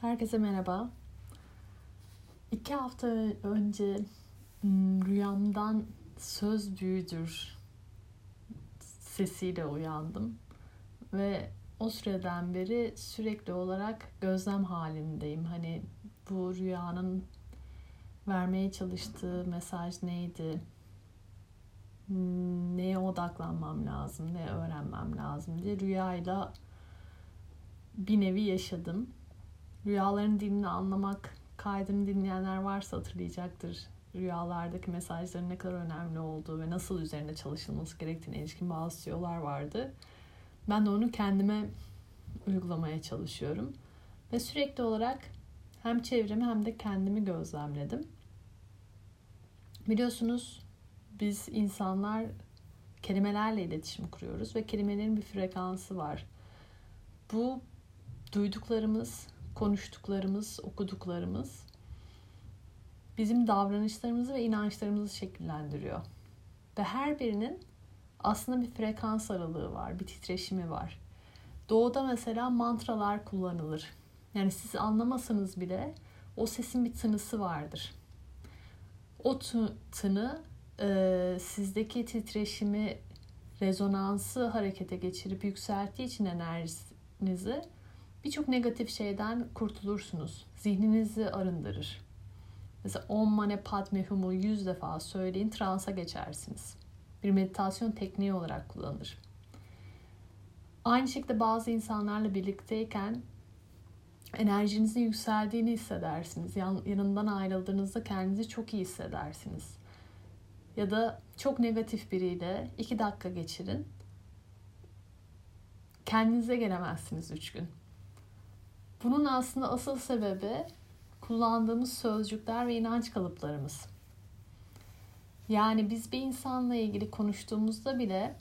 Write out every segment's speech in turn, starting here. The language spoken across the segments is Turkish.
Herkese merhaba. İki hafta önce hmm, rüyamdan söz büyüdür sesiyle uyandım. Ve o süreden beri sürekli olarak gözlem halindeyim. Hani bu rüyanın vermeye çalıştığı mesaj neydi? Hmm, neye odaklanmam lazım, ne öğrenmem lazım diye rüyayla bir nevi yaşadım Rüyaların dilini anlamak kaydını dinleyenler varsa hatırlayacaktır. Rüyalardaki mesajların ne kadar önemli olduğu ve nasıl üzerinde çalışılması gerektiğine ilişkin bazı tüyolar vardı. Ben de onu kendime uygulamaya çalışıyorum. Ve sürekli olarak hem çevremi hem de kendimi gözlemledim. Biliyorsunuz biz insanlar kelimelerle iletişim kuruyoruz ve kelimelerin bir frekansı var. Bu duyduklarımız konuştuklarımız, okuduklarımız bizim davranışlarımızı ve inançlarımızı şekillendiriyor. Ve her birinin aslında bir frekans aralığı var, bir titreşimi var. Doğuda mesela mantralar kullanılır. Yani siz anlamasanız bile o sesin bir tınısı vardır. O tını e, sizdeki titreşimi, rezonansı harekete geçirip yükselttiği için enerjinizi birçok negatif şeyden kurtulursunuz. Zihninizi arındırır. Mesela Om Mane Padme Hum'u yüz defa söyleyin, transa geçersiniz. Bir meditasyon tekniği olarak kullanılır. Aynı şekilde bazı insanlarla birlikteyken enerjinizin yükseldiğini hissedersiniz. Yan, yanından ayrıldığınızda kendinizi çok iyi hissedersiniz. Ya da çok negatif biriyle iki dakika geçirin. Kendinize gelemezsiniz üç gün. Bunun aslında asıl sebebi kullandığımız sözcükler ve inanç kalıplarımız. Yani biz bir insanla ilgili konuştuğumuzda bile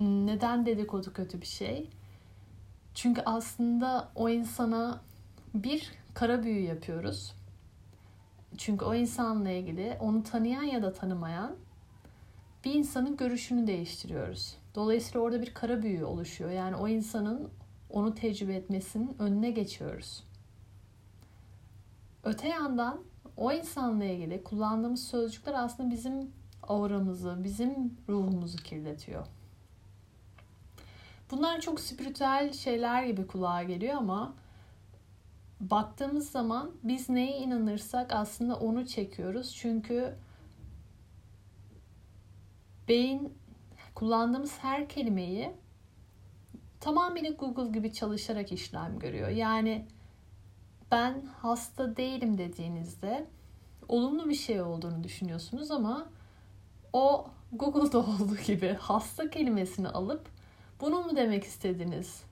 neden dedikodu kötü bir şey? Çünkü aslında o insana bir kara büyü yapıyoruz. Çünkü o insanla ilgili onu tanıyan ya da tanımayan bir insanın görüşünü değiştiriyoruz. Dolayısıyla orada bir kara büyü oluşuyor. Yani o insanın onu tecrübe etmesinin önüne geçiyoruz. Öte yandan o insanla ilgili kullandığımız sözcükler aslında bizim auramızı, bizim ruhumuzu kirletiyor. Bunlar çok spiritüel şeyler gibi kulağa geliyor ama baktığımız zaman biz neye inanırsak aslında onu çekiyoruz. Çünkü beyin kullandığımız her kelimeyi tamamıyla Google gibi çalışarak işlem görüyor. Yani ben hasta değilim dediğinizde olumlu bir şey olduğunu düşünüyorsunuz ama o Google'da olduğu gibi hasta kelimesini alıp bunu mu demek istediniz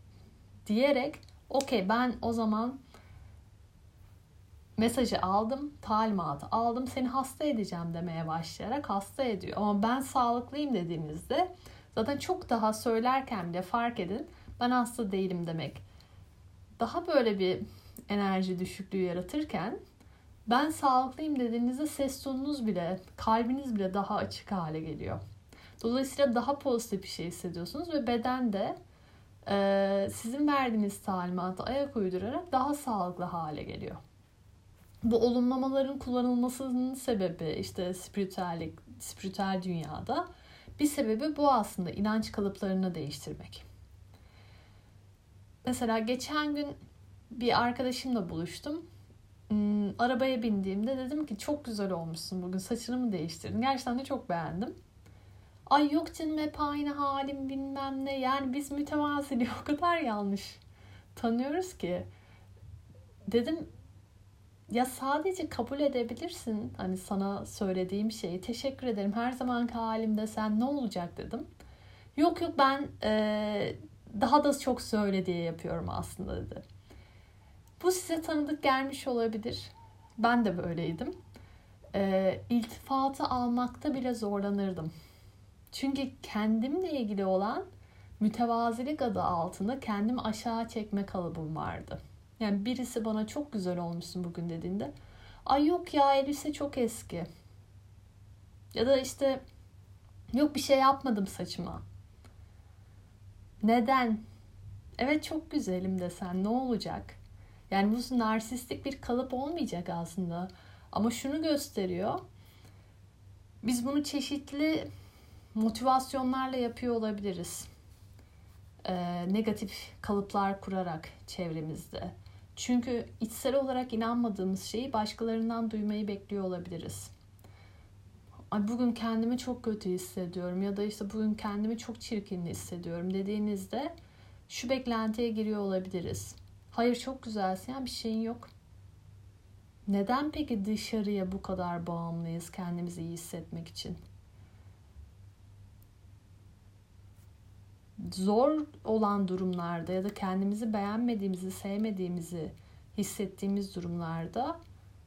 diyerek okey ben o zaman mesajı aldım, talimatı aldım, seni hasta edeceğim demeye başlayarak hasta ediyor. Ama ben sağlıklıyım dediğinizde zaten çok daha söylerken bile fark edin ben hasta değilim demek daha böyle bir enerji düşüklüğü yaratırken ben sağlıklıyım dediğinizde ses tonunuz bile, kalbiniz bile daha açık hale geliyor. Dolayısıyla daha pozitif bir şey hissediyorsunuz ve beden de e, sizin verdiğiniz talimatı ayak uydurarak daha sağlıklı hale geliyor. Bu olumlamaların kullanılmasının sebebi işte spiritüellik, spiritüel dünyada bir sebebi bu aslında inanç kalıplarını değiştirmek. Mesela geçen gün bir arkadaşımla buluştum. Hmm, arabaya bindiğimde dedim ki çok güzel olmuşsun bugün saçını mı değiştirdin? Gerçekten de çok beğendim. Ay yok canım hep aynı halim bilmem ne. Yani biz mütevaziliği o kadar yanlış tanıyoruz ki. Dedim ya sadece kabul edebilirsin hani sana söylediğim şeyi. Teşekkür ederim her zamanki halimde sen ne olacak dedim. Yok yok ben e, daha da çok söyle diye yapıyorum aslında dedi. Bu size tanıdık gelmiş olabilir. Ben de böyleydim. E, iltifatı almakta bile zorlanırdım. Çünkü kendimle ilgili olan mütevazilik adı altında kendimi aşağı çekme kalıbım vardı. Yani birisi bana çok güzel olmuşsun bugün dediğinde ay yok ya elbise çok eski. Ya da işte yok bir şey yapmadım saçıma. Neden? Evet çok güzelim desen ne olacak? Yani bu narsistik bir kalıp olmayacak aslında. Ama şunu gösteriyor. Biz bunu çeşitli motivasyonlarla yapıyor olabiliriz. Ee, negatif kalıplar kurarak çevremizde. Çünkü içsel olarak inanmadığımız şeyi başkalarından duymayı bekliyor olabiliriz. Ay bugün kendimi çok kötü hissediyorum ya da işte bugün kendimi çok çirkin hissediyorum dediğinizde şu beklentiye giriyor olabiliriz. Hayır çok güzelsin ya bir şeyin yok. Neden peki dışarıya bu kadar bağımlıyız kendimizi iyi hissetmek için? Zor olan durumlarda ya da kendimizi beğenmediğimizi, sevmediğimizi hissettiğimiz durumlarda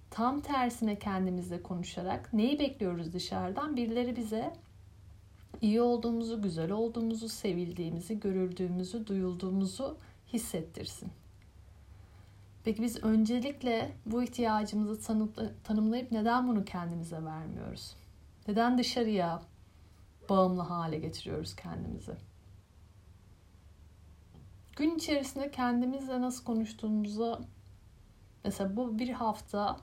tam tersine kendimizle konuşarak neyi bekliyoruz dışarıdan? Birileri bize iyi olduğumuzu, güzel olduğumuzu, sevildiğimizi, görüldüğümüzü, duyulduğumuzu hissettirsin. Peki biz öncelikle bu ihtiyacımızı tanımlayıp neden bunu kendimize vermiyoruz? Neden dışarıya bağımlı hale getiriyoruz kendimizi? Gün içerisinde kendimizle nasıl konuştuğumuza mesela bu bir hafta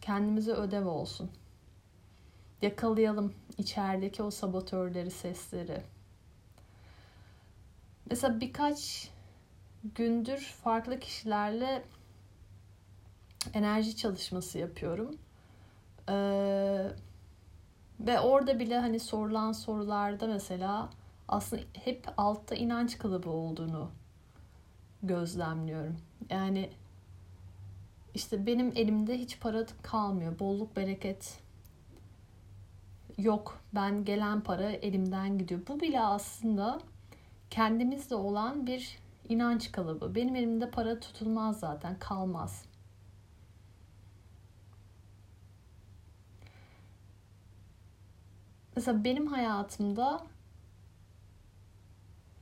kendimize ödev olsun. Yakalayalım içerideki o sabotörleri, sesleri. Mesela birkaç gündür farklı kişilerle enerji çalışması yapıyorum. Ee, ve orada bile hani sorulan sorularda mesela aslında hep altta inanç kalıbı olduğunu gözlemliyorum. Yani işte benim elimde hiç para kalmıyor. Bolluk bereket yok. Ben gelen para elimden gidiyor. Bu bile aslında kendimizde olan bir inanç kalıbı. Benim elimde para tutulmaz zaten, kalmaz. Mesela benim hayatımda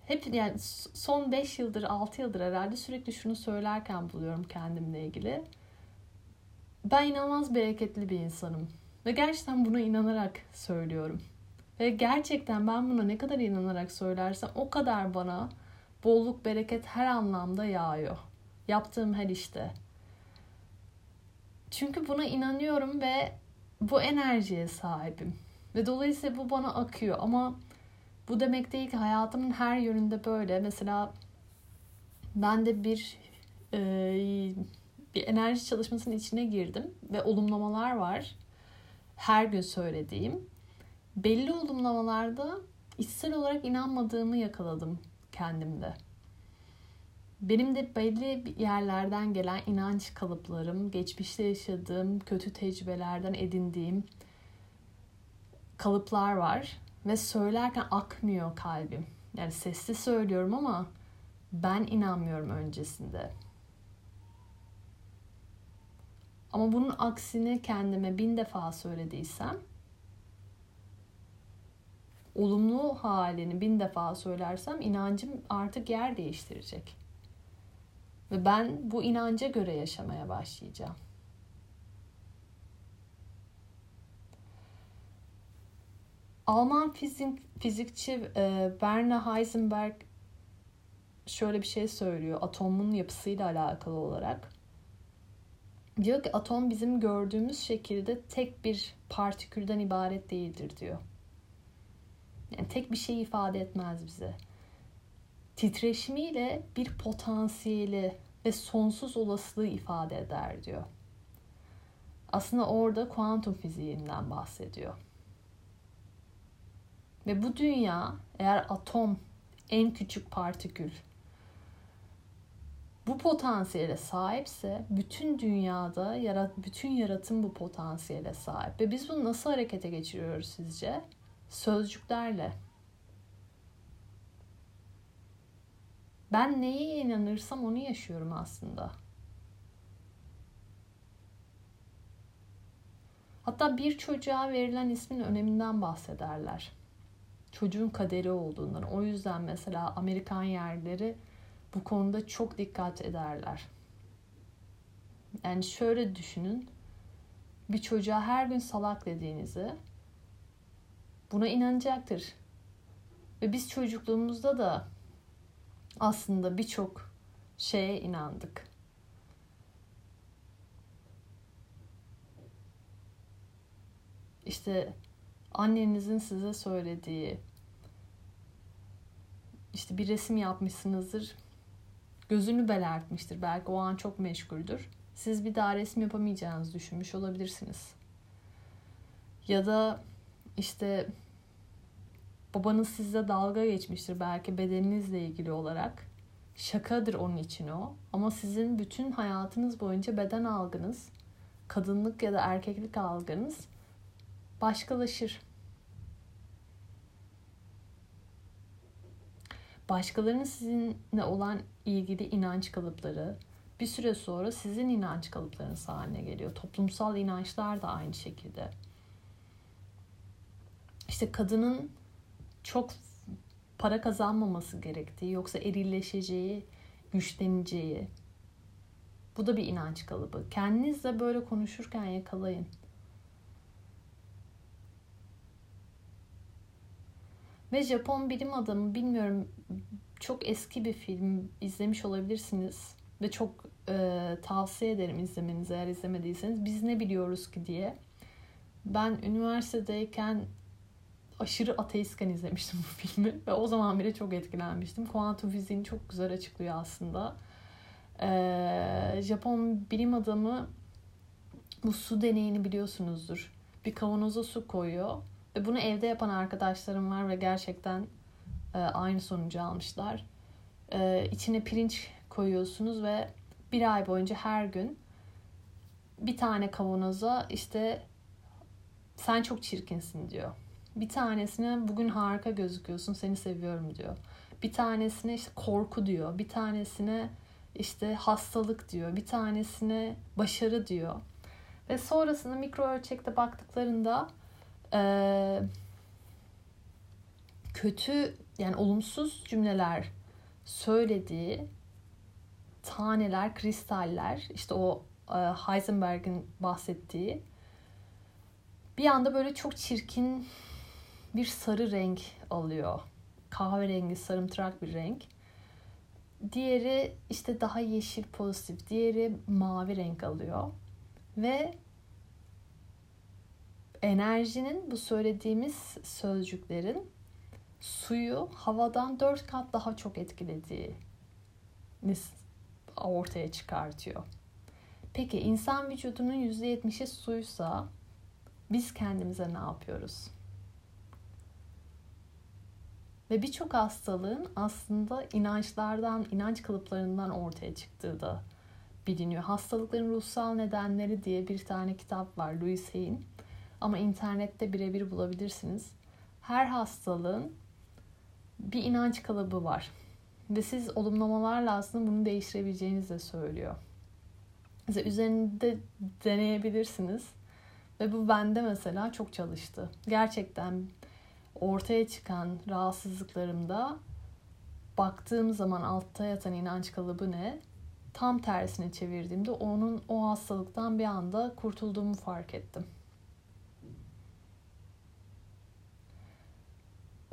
hep yani son 5 yıldır 6 yıldır herhalde sürekli şunu söylerken buluyorum kendimle ilgili. Ben inanılmaz bereketli bir insanım. Ve gerçekten buna inanarak söylüyorum. Ve gerçekten ben buna ne kadar inanarak söylersem o kadar bana bolluk bereket her anlamda yağıyor. Yaptığım her işte. Çünkü buna inanıyorum ve bu enerjiye sahibim. Ve dolayısıyla bu bana akıyor ama bu demek değil ki hayatımın her yönünde böyle. Mesela ben de bir e, bir enerji çalışmasının içine girdim ve olumlamalar var. Her gün söylediğim. Belli olumlamalarda içsel olarak inanmadığımı yakaladım kendimde. Benim de belli yerlerden gelen inanç kalıplarım, geçmişte yaşadığım kötü tecrübelerden edindiğim kalıplar var ve söylerken akmıyor kalbim. Yani sesli söylüyorum ama ben inanmıyorum öncesinde. Ama bunun aksini kendime bin defa söylediysem olumlu halini bin defa söylersem inancım artık yer değiştirecek. Ve ben bu inanca göre yaşamaya başlayacağım. Alman fizik, fizikçi e, Werner Heisenberg şöyle bir şey söylüyor atomun yapısıyla alakalı olarak. Diyor ki atom bizim gördüğümüz şekilde tek bir partikülden ibaret değildir diyor. Yani tek bir şey ifade etmez bize. Titreşimiyle bir potansiyeli ve sonsuz olasılığı ifade eder diyor. Aslında orada kuantum fiziğinden bahsediyor. Ve bu dünya eğer atom en küçük partikül bu potansiyele sahipse bütün dünyada yarat bütün yaratım bu potansiyele sahip. Ve biz bunu nasıl harekete geçiriyoruz sizce? Sözcüklerle. Ben neye inanırsam onu yaşıyorum aslında. Hatta bir çocuğa verilen ismin öneminden bahsederler çocuğun kaderi olduğundan. O yüzden mesela Amerikan yerleri bu konuda çok dikkat ederler. Yani şöyle düşünün. Bir çocuğa her gün salak dediğinizi buna inanacaktır. Ve biz çocukluğumuzda da aslında birçok şeye inandık. İşte annenizin size söylediği işte bir resim yapmışsınızdır. Gözünü belertmiştir. Belki o an çok meşguldür. Siz bir daha resim yapamayacağınızı düşünmüş olabilirsiniz. Ya da işte babanız sizle dalga geçmiştir belki bedeninizle ilgili olarak. Şakadır onun için o. Ama sizin bütün hayatınız boyunca beden algınız, kadınlık ya da erkeklik algınız başkalaşır. Başkalarının sizinle olan ilgili inanç kalıpları bir süre sonra sizin inanç kalıplarınız haline geliyor. Toplumsal inançlar da aynı şekilde. İşte kadının çok para kazanmaması gerektiği, yoksa erilleşeceği, güçleneceği. Bu da bir inanç kalıbı. Kendinizle böyle konuşurken yakalayın. Ve Japon bilim adamı bilmiyorum çok eski bir film izlemiş olabilirsiniz ve çok e, tavsiye ederim izlemenizi eğer izlemediyseniz. Biz ne biliyoruz ki diye. Ben üniversitedeyken aşırı ateistken izlemiştim bu filmi ve o zaman bile çok etkilenmiştim. Kuantum fiziğini çok güzel açıklıyor aslında. Ee, Japon bilim adamı bu su deneyini biliyorsunuzdur. Bir kavanoza su koyuyor bunu evde yapan arkadaşlarım var ve gerçekten e, aynı sonucu almışlar. E, içine pirinç koyuyorsunuz ve bir ay boyunca her gün bir tane kavanoza işte sen çok çirkinsin diyor. Bir tanesine bugün harika gözüküyorsun seni seviyorum diyor. Bir tanesine işte korku diyor. Bir tanesine işte hastalık diyor. Bir tanesine başarı diyor. Ve sonrasında mikro ölçekte baktıklarında e, kötü yani olumsuz cümleler söylediği taneler, kristaller işte o e, Heisenberg'in bahsettiği bir anda böyle çok çirkin bir sarı renk alıyor. Kahverengi, sarımtırak bir renk. Diğeri işte daha yeşil pozitif, diğeri mavi renk alıyor. Ve enerjinin bu söylediğimiz sözcüklerin suyu havadan dört kat daha çok etkilediğini ortaya çıkartıyor. Peki insan vücudunun %70'i suysa biz kendimize ne yapıyoruz? Ve birçok hastalığın aslında inançlardan, inanç kalıplarından ortaya çıktığı da biliniyor. Hastalıkların ruhsal nedenleri diye bir tane kitap var Louis Hay'in. Ama internette birebir bulabilirsiniz. Her hastalığın bir inanç kalıbı var. Ve siz olumlamalarla aslında bunu değiştirebileceğinizi de söylüyor. Mesela üzerinde deneyebilirsiniz. Ve bu bende mesela çok çalıştı. Gerçekten ortaya çıkan rahatsızlıklarımda baktığım zaman altta yatan inanç kalıbı ne? Tam tersine çevirdiğimde onun o hastalıktan bir anda kurtulduğumu fark ettim.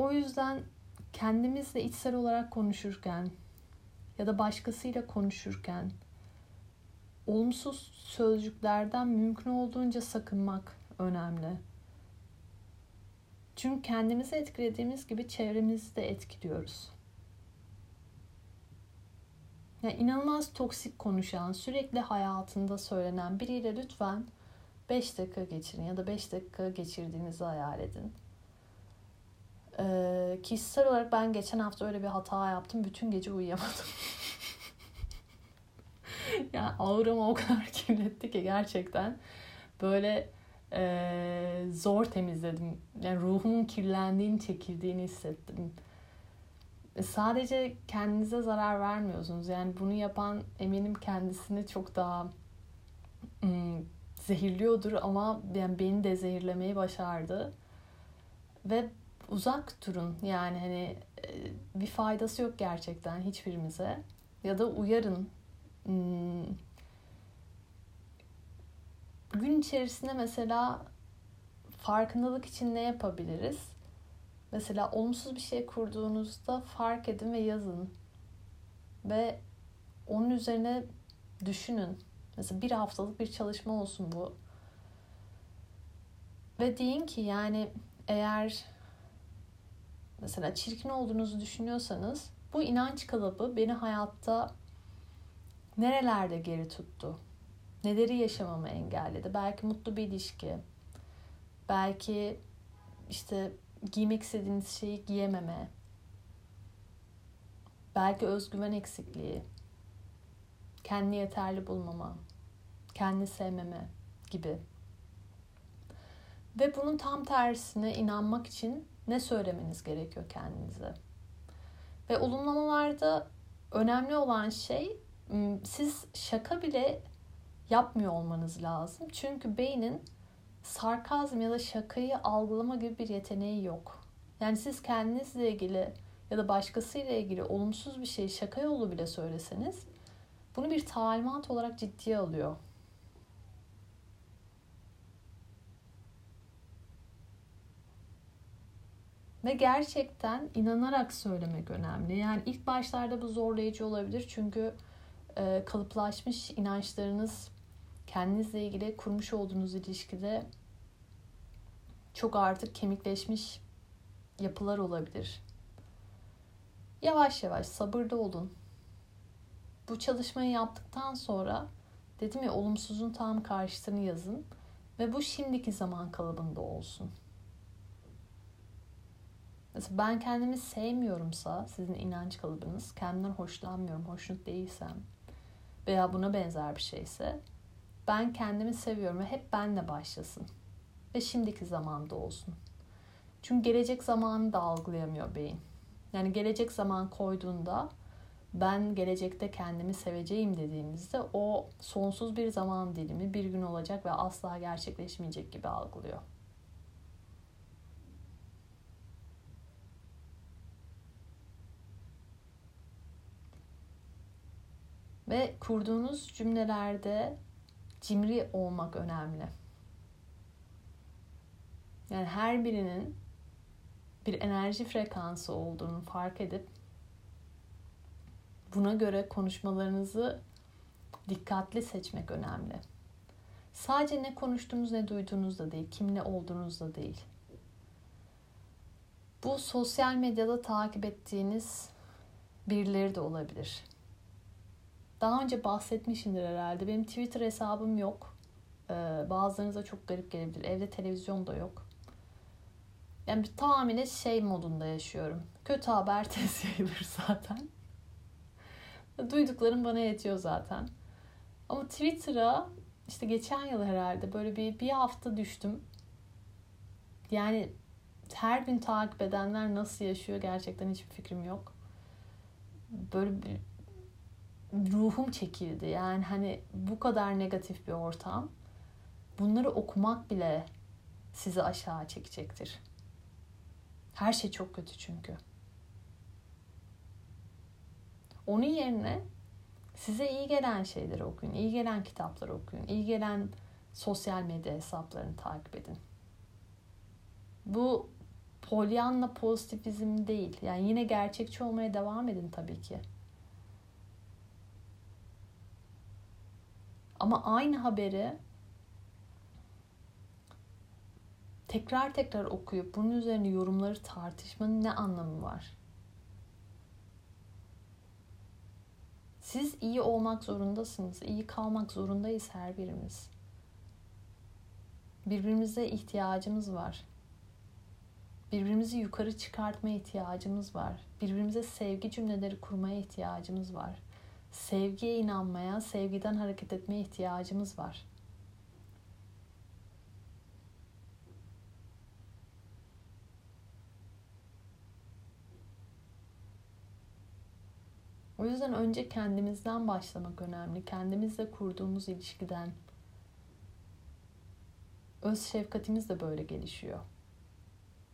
O yüzden kendimizle içsel olarak konuşurken ya da başkasıyla konuşurken olumsuz sözcüklerden mümkün olduğunca sakınmak önemli. Çünkü kendimizi etkilediğimiz gibi çevremizi de etkiliyoruz. Yani inanılmaz toksik konuşan, sürekli hayatında söylenen biriyle lütfen 5 dakika geçirin ya da 5 dakika geçirdiğinizi hayal edin. Ee, kişisel olarak ben geçen hafta öyle bir hata yaptım. Bütün gece uyuyamadım. yani ağrımı o kadar kirletti ki gerçekten. Böyle e, zor temizledim. Yani ruhumun kirlendiğini, çekildiğini hissettim. E, sadece kendinize zarar vermiyorsunuz. Yani bunu yapan eminim kendisini çok daha ım, zehirliyordur ama yani beni de zehirlemeyi başardı. Ve uzak durun. Yani hani e, bir faydası yok gerçekten hiçbirimize. Ya da uyarın. Hmm. Gün içerisinde mesela farkındalık için ne yapabiliriz? Mesela olumsuz bir şey kurduğunuzda fark edin ve yazın. Ve onun üzerine düşünün. Mesela bir haftalık bir çalışma olsun bu. Ve deyin ki yani eğer mesela çirkin olduğunuzu düşünüyorsanız bu inanç kalıbı beni hayatta nerelerde geri tuttu? Neleri yaşamamı engelledi? Belki mutlu bir ilişki. Belki işte giymek istediğiniz şeyi giyememe. Belki özgüven eksikliği. Kendi yeterli bulmama. Kendi sevmeme gibi. Ve bunun tam tersine inanmak için ne söylemeniz gerekiyor kendinize? Ve olumlamalarda önemli olan şey siz şaka bile yapmıyor olmanız lazım. Çünkü beynin sarkazm ya da şakayı algılama gibi bir yeteneği yok. Yani siz kendinizle ilgili ya da başkasıyla ilgili olumsuz bir şey şaka yolu bile söyleseniz bunu bir talimat olarak ciddiye alıyor. Ve gerçekten inanarak söylemek önemli. Yani ilk başlarda bu zorlayıcı olabilir çünkü e, kalıplaşmış inançlarınız kendinizle ilgili kurmuş olduğunuz ilişkide çok artık kemikleşmiş yapılar olabilir. Yavaş yavaş sabırda olun. Bu çalışmayı yaptıktan sonra dedim ya olumsuzun tam karşısını yazın ve bu şimdiki zaman kalıbında olsun. Mesela ben kendimi sevmiyorumsa sizin inanç kalıbınız, kendimden hoşlanmıyorum, hoşnut değilsem veya buna benzer bir şeyse ben kendimi seviyorum ve hep benle başlasın. Ve şimdiki zamanda olsun. Çünkü gelecek zamanı da algılayamıyor beyin. Yani gelecek zaman koyduğunda ben gelecekte kendimi seveceğim dediğimizde o sonsuz bir zaman dilimi bir gün olacak ve asla gerçekleşmeyecek gibi algılıyor. Ve kurduğunuz cümlelerde cimri olmak önemli. Yani her birinin bir enerji frekansı olduğunu fark edip buna göre konuşmalarınızı dikkatli seçmek önemli. Sadece ne konuştuğunuz ne duyduğunuz da değil, kimle olduğunuz da değil. Bu sosyal medyada takip ettiğiniz birileri de olabilir. Daha önce bahsetmişimdir herhalde. Benim Twitter hesabım yok. Ee, bazılarınıza çok garip gelebilir. Evde televizyon da yok. Yani tamamıyla şey modunda yaşıyorum. Kötü haber tez yayılır zaten. Duyduklarım bana yetiyor zaten. Ama Twitter'a işte geçen yıl herhalde böyle bir, bir hafta düştüm. Yani her gün takip edenler nasıl yaşıyor gerçekten hiçbir fikrim yok. Böyle bir ruhum çekildi. Yani hani bu kadar negatif bir ortam. Bunları okumak bile sizi aşağı çekecektir. Her şey çok kötü çünkü. Onun yerine size iyi gelen şeyleri okuyun, iyi gelen kitapları okuyun, iyi gelen sosyal medya hesaplarını takip edin. Bu polyanla pozitivizm değil. Yani yine gerçekçi olmaya devam edin tabii ki. Ama aynı haberi tekrar tekrar okuyup bunun üzerine yorumları tartışmanın ne anlamı var? Siz iyi olmak zorundasınız. iyi kalmak zorundayız her birimiz. Birbirimize ihtiyacımız var. Birbirimizi yukarı çıkartmaya ihtiyacımız var. Birbirimize sevgi cümleleri kurmaya ihtiyacımız var sevgiye inanmaya, sevgiden hareket etmeye ihtiyacımız var. O yüzden önce kendimizden başlamak önemli. Kendimizle kurduğumuz ilişkiden. Öz şefkatimiz de böyle gelişiyor.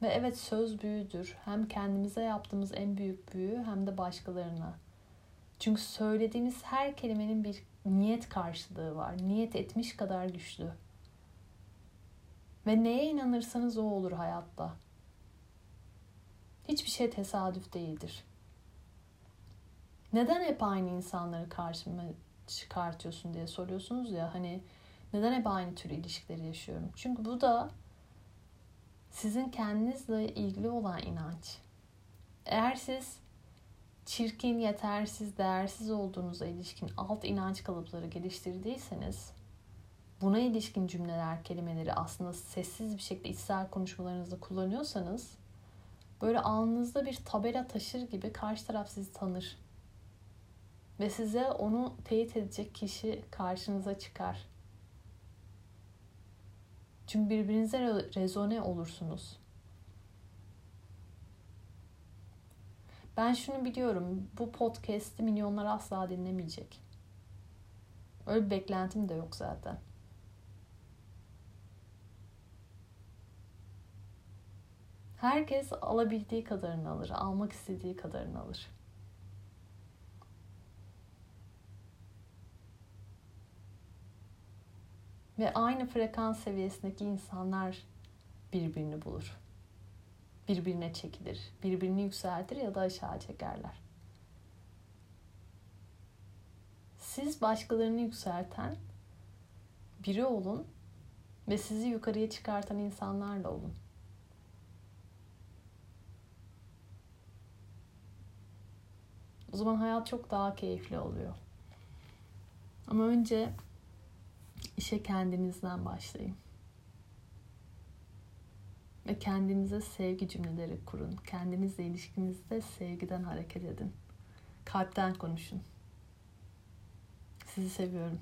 Ve evet söz büyüdür. Hem kendimize yaptığımız en büyük büyü hem de başkalarına. Çünkü söylediğimiz her kelimenin bir niyet karşılığı var. Niyet etmiş kadar güçlü. Ve neye inanırsanız o olur hayatta. Hiçbir şey tesadüf değildir. Neden hep aynı insanları karşıma çıkartıyorsun diye soruyorsunuz ya hani neden hep aynı tür ilişkileri yaşıyorum? Çünkü bu da sizin kendinizle ilgili olan inanç. Eğer siz çirkin, yetersiz, değersiz olduğunuza ilişkin alt inanç kalıpları geliştirdiyseniz buna ilişkin cümleler, kelimeleri aslında sessiz bir şekilde içsel konuşmalarınızda kullanıyorsanız böyle alnınızda bir tabela taşır gibi karşı taraf sizi tanır. Ve size onu teyit edecek kişi karşınıza çıkar. Çünkü birbirinize rezone olursunuz. Ben şunu biliyorum. Bu podcast'i milyonlar asla dinlemeyecek. Öyle bir beklentim de yok zaten. Herkes alabildiği kadarını alır, almak istediği kadarını alır. Ve aynı frekans seviyesindeki insanlar birbirini bulur. Birbirine çekilir. Birbirini yükseltir ya da aşağı çekerler. Siz başkalarını yükselten biri olun ve sizi yukarıya çıkartan insanlarla olun. O zaman hayat çok daha keyifli oluyor. Ama önce işe kendinizden başlayın. Ve kendinize sevgi cümleleri kurun. Kendinizle ilişkinizde sevgiden hareket edin. Kalpten konuşun. Sizi seviyorum.